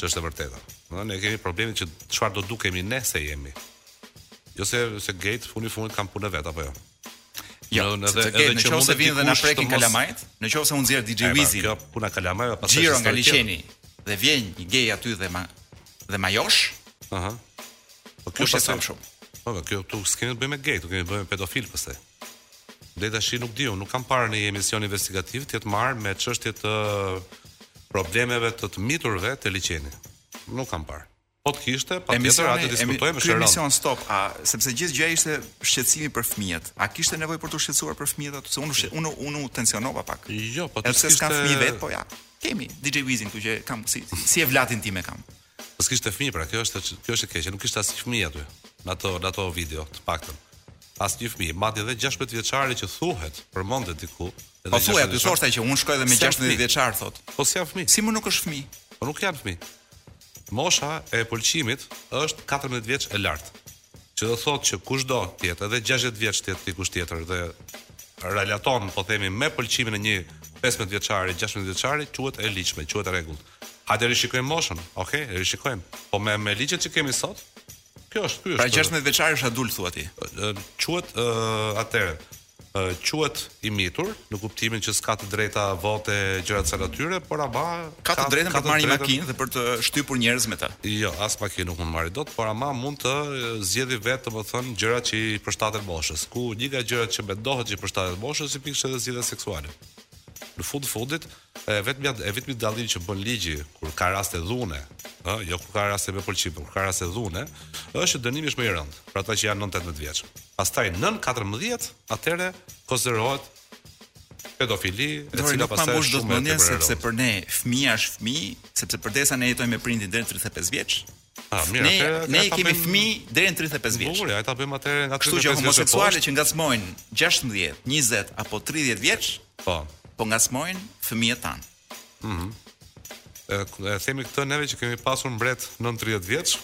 ç'është e vërteta. Domethënë ne kemi problemin që çfarë do dukemi ne se jemi. Jo se se gejt fundi fundit kanë punën e vet apo jo. Jo, në edhe edhe në qoftë se vjen dhe na prekin kalamajt, në qoftë se unë nxjerr DJ pra, Wizin. Kjo puna kalamajve pas xhiro nga liqeni dhe vjen një gay aty dhe ma dhe ma josh. Aha. Po kjo është shumë. Po, po kjo tu s'kemi të bëjmë me gay, tu kemi të bëjmë me pedofil pastaj. Deri tash nuk di, unë nuk kam parë në një emision investigativ të jetë marrë me çështje të problemeve të të miturve te liqeni. Nuk kam parë. Po të kishte, patjetër, atë diskutojmë e shërëm. Emision stop, a, sepse gjithë gjëja ishte shqetësimi për fëmijët. A kishte nevoj për t'u shqetësuar për fëmijët atë, se unë, shqet, unë, unë, unë u tensionova pak. Jo, po të kishte... Edhe se s'kam fëmijë vetë, po ja, kemi DJ Wizin këtu që kam, si, si vëllain tim e kam. S'kishte fëmijë pra kjo është kjo është e keqja nuk kishte asnjë fëmijë aty në ato në ato video të paktën asnjë fëmijë madje edhe 16 vjeçari që thuhet përmendet diku edhe po thuhej aty thoshte që unë shkoj edhe me 16 vjeçar thot po si janë fëmijë si mo nuk është fëmijë po nuk janë fëmijë mosha e pëlqimit është 14 vjeç e lart që do thotë që kushdo të jetë edhe 60 vjeç të jetë dikush tjetër dhe relaton po themi me pëlqimin e një 15 vjeçari 16 vjeçari quhet e ligjshme quhet e rregullt Hajde rishikojmë moshën. Ok, rishikojmë. Po me me ligjet që kemi sot, kjo është, ky është. Pra 16 vjeçar është adult thua ti. Quhet ë atëre. Quhet i mitur në kuptimin që s'ka të drejta vote gjëra të kësaj natyre, por ama ka të drejtën për të marrë një makinë dhe për të shtypur njerëz me të. Jo, as makinë nuk mund marrë dot, por ama mund të zgjedhë vetë domethënë gjërat që i përshtaten moshës. Ku një nga gjërat që mendohet që i përshtatet moshës është pikërisht edhe zgjedhja seksuale. Në fund fundit, E vetmja i vetmi dallim që bën ligji kur ka raste dhune, ë, jo kur ka raste me pëlqim, por kur ka raste dhune, është që dënimi është më i rëndë për ata që janë nën 18 vjeç. Pastaj nën 14, atëherë konsiderohet pedofili, e Dori, cila nuk ma pastaj mbush është dot shumë e mendjen tepër e sepse rëndë. për ne fëmija është fëmijë, sepse përderisa ne jetojmë me prindin deri në 35 vjeç, A, ah, mirë, ne, ne i kemi fëmijë deri në 35 vjeç. Bukur, hajt ta bëjmë atëherë nga 35 vjeç. Kështu që homoseksualët që ngacmojnë 16, 20 apo 30 vjeç, po, po ngacmojnë fëmijët tanë. Mhm. Mm e, e themi këtë neve që kemi pasur mbret në 30 vjeç,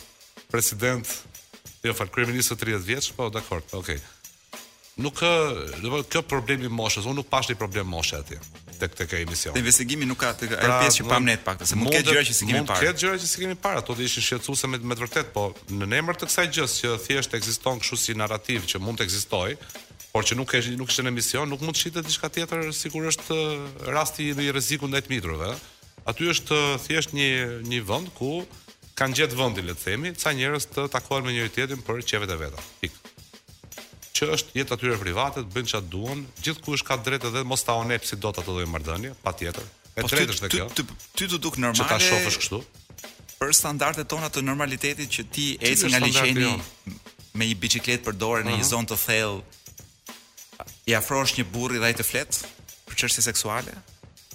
president, jo fal kryeministër 30 vjeç, po dakord, okay. Nuk ka, domethënë kjo problemi i moshës, unë nuk pashë një problem moshe atje tek tek ai emision. Te investigimi nuk ka tek ajo pra, pjesë që pamë ne të paktën, se mund të ketë gjëra që s'i kemi parë. Mund të ketë gjëra që s'i kemi parë, ato do ishin shqetësuese me me të vërtet, po në emër të kësaj gjës që thjesht ekziston kështu si narrativ që mund të ekzistojë, por që nuk është nuk është në emision, nuk mund të shitet diçka tjetër sikur është rasti i rrezikut ndaj të miturve. Aty është thjesht një një vend ku kanë gjetë vendin, le të themi, ca njerëz të takohen me njëri tjetrin për qejfet e veta. Pikë. që është jeta e tyre private të bëjnë ça duan gjithkush ka drejtë edhe mos ta onepsi dot atë lloj marrëdhënie patjetër po e drejtë është kjo ty, ty, ty, ty të duket normale që ta shofësh kështu për standardet tona të normalitetit që ti eci nga liqeni me një biçikletë për dorë në një mhm. zonë të thellë i afrohesh një burri dhe ai të flet për çështje seksuale?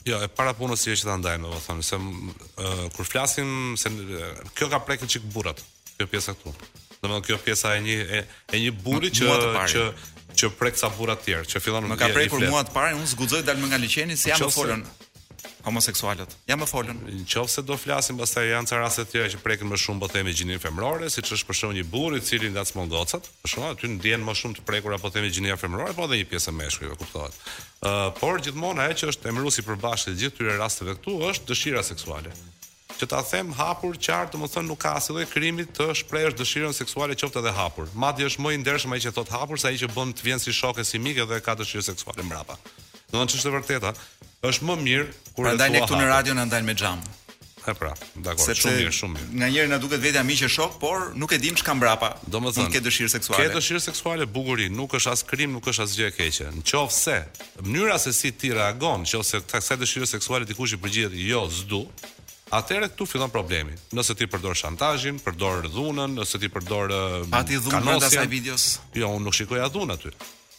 Jo, e para punës është ta ndajmë, do të thonë, se uh, kur flasim se uh, kjo ka prekë çik burrat. Kjo pjesa këtu. Domethënë kjo pjesa e një e, e një burri që që prek sa burra të tjerë, që fillon më ka prekur mua të parë, unë s'guxoj dal më nga liqeni se jam më folën homoseksualët. Jam më folën. Nëse do flasim pastaj janë ca raste të tjera që prekin më shumë po themi gjininë femërore, siç është për shembull një burrë i cili ngacmon gocat, për shembull aty ndjen më shumë të prekur apo themi gjinia femërore, po edhe një pjesë e meshkujve, kuptohet. Ë, uh, por gjithmonë ajo që është emëruesi i përbashkët i të gjithë këtyre rasteve këtu është dëshira seksuale. Që ta them hapur, qartë, domethënë nuk ka asnjë lloj krimi të shprehësh dëshirën seksuale qoftë edhe hapur. Madje është më i ndershëm ai që e thotë hapur se ai që bën të vjen si shok e si mik edhe ka dëshirë seksuale mbrapa. Domethënë ç'është e vërteta, është më mirë kur e thua hapur. Prandaj ne këtu në radio na ndajnë me xham. E pra, dakor, shumë mirë, shumë mirë. Sepse nganjëherë na duket vetja miq e shokë, por nuk e dimë ç'ka mbrapa. Domethënë, ke dëshirë seksuale. Ke dëshirë seksuale, bukuri, nuk është as krim, nuk është asgjë e keqe. Nëqoftëse mënyra se si ti reagon nëse kësaj dëshire seksuale dikush i përgjigjet jo, s'du, atëherë këtu fillon problemi. Nëse ti përdor shantazhin, përdor dhunën, nëse ti përdor kanosjen. Pati dhunë brenda asaj videos? Jo, unë nuk shikoja dhunë aty.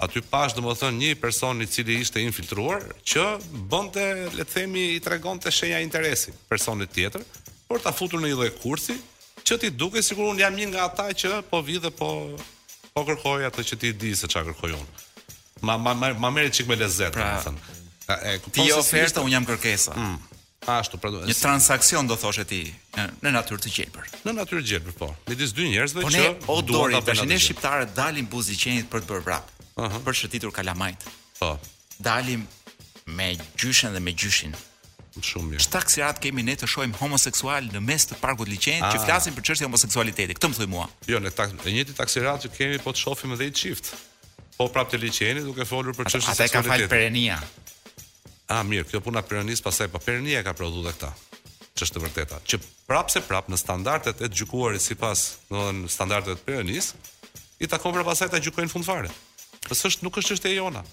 Aty pashë domethënë një person i cili ishte infiltruar që bënte, le të themi, i tregonte shenja interesi personit tjetër për ta futur në një lloj kurthi që t'i dukej sikur unë jam një nga ata që po vi dhe po po kërkoj atë që ti di se çfarë kërkoj unë. Ma ma ma, ma merri çik me lezet, pra, domethënë. E kupton se ti je oferta, unë jam kërkesa. Mm. Ashtu, pra, një transaksion do thoshe ti në natyrë të gjelbër. Në natyrë të gjelbër, po. Midis dy njerëzve po që ne, o dori, tash ne shqiptarët dalim buzë liqenit për të bërë vrap, uh -huh. për shëtitur kalamajt. Po. Dalim me gjyshen dhe me gjyshin. Shumë mirë. Çfarë taksirati kemi ne të shohim homoseksualë në mes të parkut liqenit që ah. flasin për çështje homoseksualiteti? Këtë më thuaj mua. Jo, në tak, i njëjti taksirat që kemi po të shohim edhe i çift. Po prap te liqeni duke folur për çështje seksualiteti. Ata i ka fal perenia. Ah, mirë, kjo puna perenis pastaj po perenia e ka prodhu dhe këta. Ç'është e vërteta. Që prap se prap në standardet e të gjykuarit sipas, domethënë standardeve të perenis, i takon pra pastaj ta gjykojë në fund fare. Po s'është nuk është çështje e jona.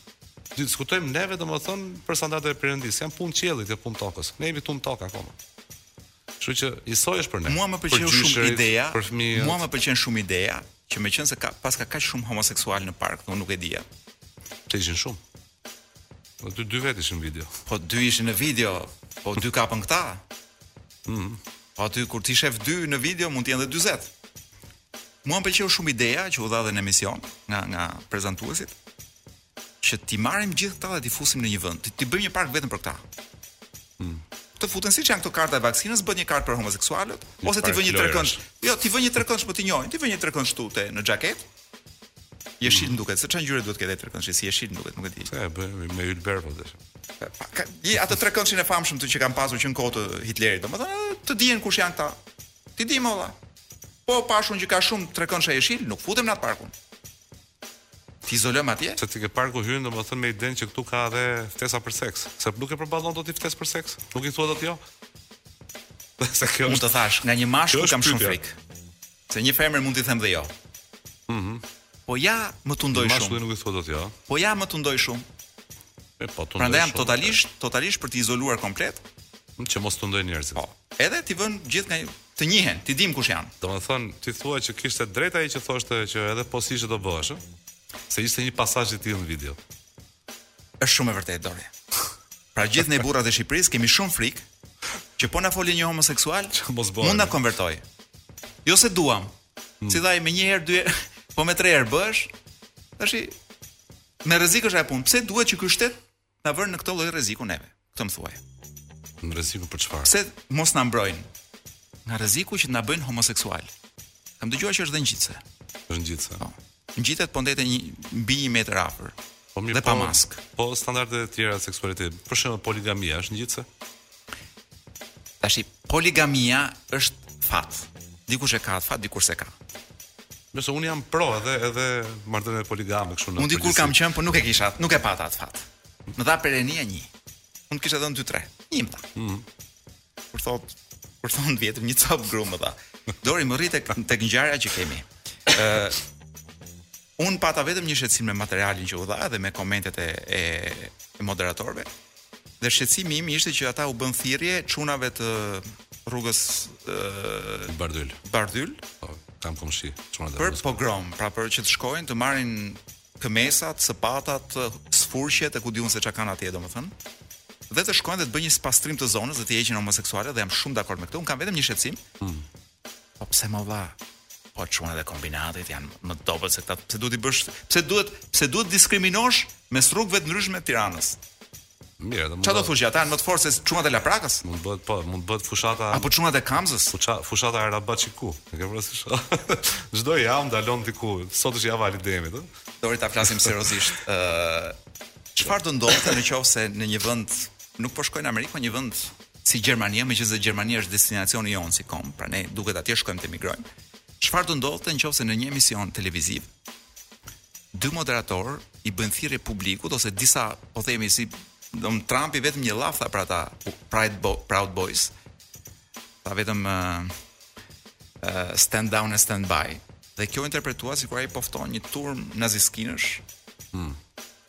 Diskutojmë neve domethënë për standardet e perëndis. Janë punë qiellit, jo punë tokës. Ne jemi ktu n'tokë akoma. Kështu që njësoj është për ne. Mua më pëlqeu shumë ideja, mua më pëlqen shumë ideja që meqenëse ka paska kaq shumë homoseksualë në park, unë nuk e dija. Të ishin shumë. Po dy dy vetë ishin n'video. Po dy ishin në video, po dy kapën këta. Mhm. Po aty kur ti shef dy në video mund të jenë edhe 40. Mua më pëlqeu shumë ideja që u dha dhe në emision nga nga prezantuesit. që t'i marrim gjithë këta dhe t'i fusim në një vend. T'i, t'i bëjmë një park vetëm për këta. Mm. Të futen siç janë këto karta e vaksinës, bëhet një kartë për homoseksualët, ose t'i vënë një trekënd. Jo, t'i vënë një trekënd, po t'i njohin, t'i vënë një trekënd këtu te në xhaketë. Jeshil mm. duket, se ça ngjyre duhet të ketë trekëndëshi jeshil duket, nuk e di. S'e bën me ylber po tash. Ka atë trekëndshin e famshëm të që kanë pasur që në kohë të Hitlerit, domethënë të dihen kush janë këta. T'i dimë vëlla. Po pashun që ka shumë trekëndsha jeshil, nuk futem në atë parkun. T'i izolojmë atje? Se ti ke parku hyn domethënë me idenë që këtu ka edhe ftesa për seks. Se nuk e përballon dot një ftesë për seks? Nuk i thua dot jo? Se kjo Unë të thash, nga një mashkull kam shumë frikë. Se një femër mund t'i them dhe jo. Mhm. Mm po ai më tundon shumë. Mashkullit nuk i thua dot jo. Po ai më tundon shumë. E po tundon. Prandaj jam totalisht, totalisht për t'i izoluar komplet. Që mos tundojnë njerëzit. Po. Edhe t'i vënë gjithë nga Të njihen, t'i dimë kush janë. Domethënë, ti thua që kishte drejt ai që thoshte që edhe po s'ishe do bëhesh, ë? Se ishte një pasazh i tillë në video. Është shumë e vërtetë Dori. Pra gjithë ne burrat e Shqipërisë kemi shumë frikë që po na foli një homoseksual, mund na konvertojë. Jo se duam. Hmm. Se hajde me një herë, dy herë, po me tre herë bëhesh. Tashi me rrezik është ajo punë. Pse duhet që ky shtet të na vërë në këtë lloj rreziku neve. Këtë më thuaj. Në rreziku për çfarë? Pse mos na mbrojnë nga rreziku që të na bëjnë homoseksual. Kam dëgjuar që është dhe ngjitse. Është ngjitse. Po. Ngjitet po ndenje mbi 1 metër afër. Po mirë, dhe pa po, maskë. Po standardet e tjera seksualiteti. Për shembull poligamia është ngjitse. Tashi poligamia është fat. Dikush e ka atë fat, dikush s'e ka. Se unë jam pro edhe edhe marrëdhënie poligame kështu në. Unë dikur kam qenë, por nuk e kisha, nuk e pata atë fat. Më dha perëndia një. Unë kisha thënë 2-3. Një më dha. Ëh. Mm. Kur thot, kur thonë të vjetrit një copë grua më dha. Dori më rri tek tek ngjarja që kemi. Ëh. Unë pata vetëm një shqetësim me materialin që u dha dhe me komentet e, e, e moderatorëve. Dhe shqetësimi im ishte që ata u bënë thirrje çunave të rrugës e, Bardhyl. Bardhyl Po, i kam komshi. Çuna për pogrom, pra për që të shkojnë të marrin kmesat, sëpatat, sfurqet e ku di unë se ça kanë atje domethënë. Dhe të shkojnë dhe të bëjnë një spastrim të zonës dhe të heqin homoseksualët dhe jam shumë dakord me këtë. Unë kam vetëm një shqetësim. Hmm. Po pse mo vlla? Po çunat e Kombinatit janë më të dobët se këta. Pse duhet t'i bësh? Pse duhet? Pse duhet të diskriminosh mes rrugëve të ndryshme të Tiranës? Mirë, do mund. Çfarë do thosh ata janë më të fortë se çunat e Laprakës? Mund bëhet po, mund të bëhet fushata apo çunat e Kamzës? Fusha, fushata e Arian Çanit. E ke parasysh? Çdo javë ndalon diku. Sot është java e Ali Demit, ë. Dori ta flasim seriozisht. Ë çfarë do ndodhte në qoftë se në një vend nuk po shkojnë në Amerikë, po një vend si Gjermania, meqenëse Gjermania është destinacioni jonë si komb, pra ne duket atje shkojmë të emigrojmë. Çfarë do ndodhte nëse në një emision televiziv dy moderatorë i bëjnë thirrje publikut ose disa, po themi si Don Trumpi vetëm një llaf tha për ata Proud Bo Proud Boys. Tha vetëm uh, uh, stand down and stand by. Dhe kjo u interpretua sikur ai po fton një turmë naziskinësh. Hm.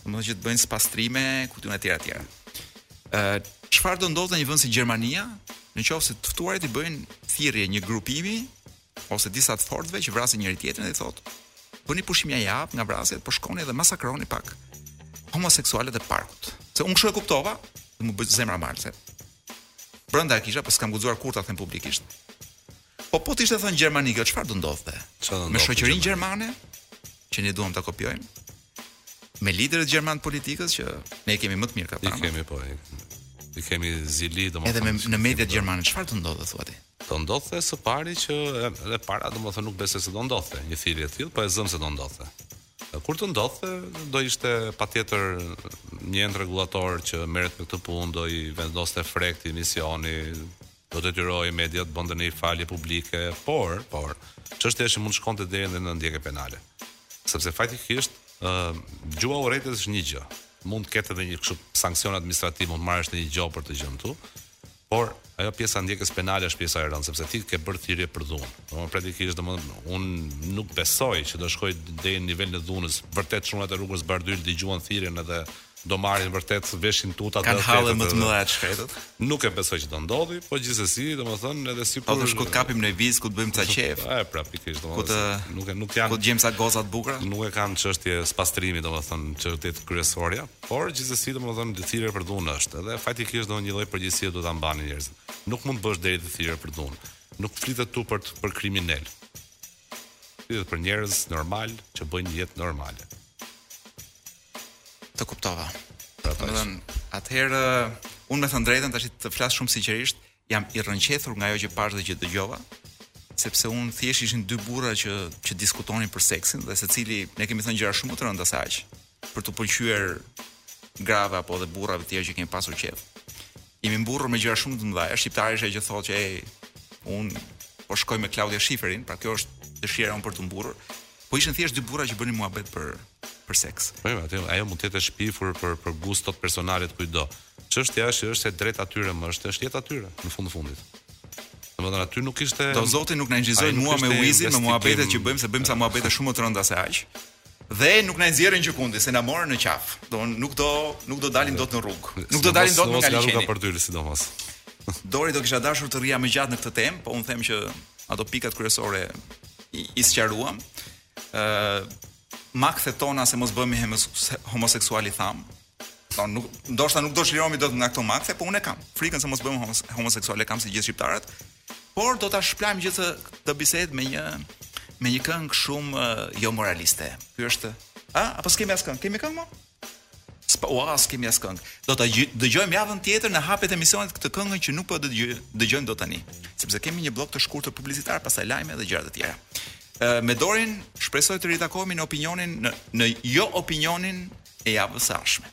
Domethënë që të bëjnë spastrime ku di unë etj etj. Ë çfarë do ndodhte në një vend si Gjermania, në qoftë se të ftuarit i bëjnë thirrje një grupimi ose disa të fortëve që vrasin njëri tjetrin dhe i thotë bëni pushim një javë nga vrasjet, po shkoni dhe masakroni pak homoseksualët e parkut. Se unë kështu e kuptova, dhe më bëhej zemra mal se. Brenda e kisha, po s'kam guxuar kurrë ta them publikisht. Po po t' ishte thënë në Gjermani kjo, çfarë do ndodhte? Çfarë do ndodhte? Me shoqërinë gjermane që ne duam ta kopjojmë. Me liderët gjermanë të politikës që ne i kemi më të mirë këta. I kemi po. I kemi zili domethënë. Edhe me në mediat gjermane çfarë do ndodhte thua ti? Do ndodhte së pari që edhe para domethënë nuk besoj se do ndodhte një thirrje e tillë, po e zëmë se do ndodhte. Kur të ndodhte, do ishte patjetër një ent rregullator që merret me këtë punë, do i vendoste fre këtij emisioni, Do detyrohej media të bënte ndonjë falje publike, por, por, çështja është që mund të shkonte deri edhe në ndjekje penale. Sepse faktikisht, ë gjuha e urrejtjes është një gjë. Mund të ketë edhe një kështu sanksion administrativ, mund të marrësh edhe një gjobë për këtë gjënë këtu. Por ajo pjesa e ndjekjes penale është pjesa e rëndë, sepse ti ke bërë thirrje për dhunë. Domthonë praktikisht domthonë un nuk besoj që do shkojë deri në nivelin e dhunës. Vërtet çunat e rrugës Bardhyl dëgjuan thirrjen edhe Do marrin vërtet veshin tuta Kanë halle më të mëdha të shkretët. Nuk e besoj që do ndodhë, po gjithsesi, domethënë edhe sikur Po thosh ku të kapim një vizë, ku të bëjmë ca qejf. Po e pra pikërisht domethënë. Nuk e nuk janë. Ku të gjejmë ca goca të bukura. Nuk e kanë çështje spastrimi domethënë çështje kryesorja, por gjithsesi domethënë thirrje për dhunë është. Edhe faktikisht domethënë një lloj përgjegjësie duhet ta mbanin njerëzit. Nuk mund të bësh dot ti thirrje për dhunë. Nuk flitet këtu për për kriminelë. Flitet për njerëz normalë që bëjnë jetë normale. Të kuptova. Do të thotë. Atëherë unë me thënë të drejtën tash të flas shumë sinqerisht, jam i rrënqethur nga ajo që pashë dhe që dëgjova, sepse unë thjesht ishin dy burra që që diskutonin për seksin dhe secili ne kemi thënë gjëra shumë të rënda se aq për t'u pëlqyer grave apo dhe burrave të tjerë që kemi pasur qejf. Jemi mburrur me gjëra shumë të mëdha. Është shqiptari është ai që thotë që ej, un po shkoj me Klaudia Shiferin, pra kjo është dëshira jonë për t'u mburrur. Po ishin thjesht dy burra që bënin muhabet për për seks. Po, jo, atë ajo mund të jetë e shpifur për për gustot personale të kujtdo. Çështja është që është e drejta e tyre më është, është jeta e tyre në fund të fundit. Domethënë aty nuk ishte Desh Zoti nuk na incizoi mua me Uizin me muhabetet që bëjmë, se bëjmë ca muhabete shumë më të rënda se aq. Dhe nuk na e nxjerrin që këndi, se na morën në qafë. Domthon nuk do nuk do dalim dot në rrugë. Nuk do dalim dot nga liqeni. Sidomos për ty, sidomos. Dori do kisha dashur të rrija më gjatë në këtë temë, po un them që ato pikat kryesore i, i sqaruam. Ë uh, makthe tona se mos bëhemi homoseksualë thamë, Do nuk ndoshta nuk do çlirohemi dot nga këto makthe, po unë e kam frikën se mos bëhem homoseksual e kam si gjithë shqiptarët. Por do ta shplajm gjithë këtë bisedë me një me një këngë shumë uh, jo moraliste. Ky është, a, apo s'kemi as këngë? Kemi këngë më? Spa, ua, s'kemi as këngë. Do ta dëgjojmë javën tjetër në hapje të emisionit këtë këngën që nuk po dëgjojmë dot tani, sepse kemi një blok të shkurtër publicitar, pastaj lajme dhe gjëra të tjera. Me Dorin shpresoj të ritakohemi në opinionin në në jo opinionin e javës së ardhshme.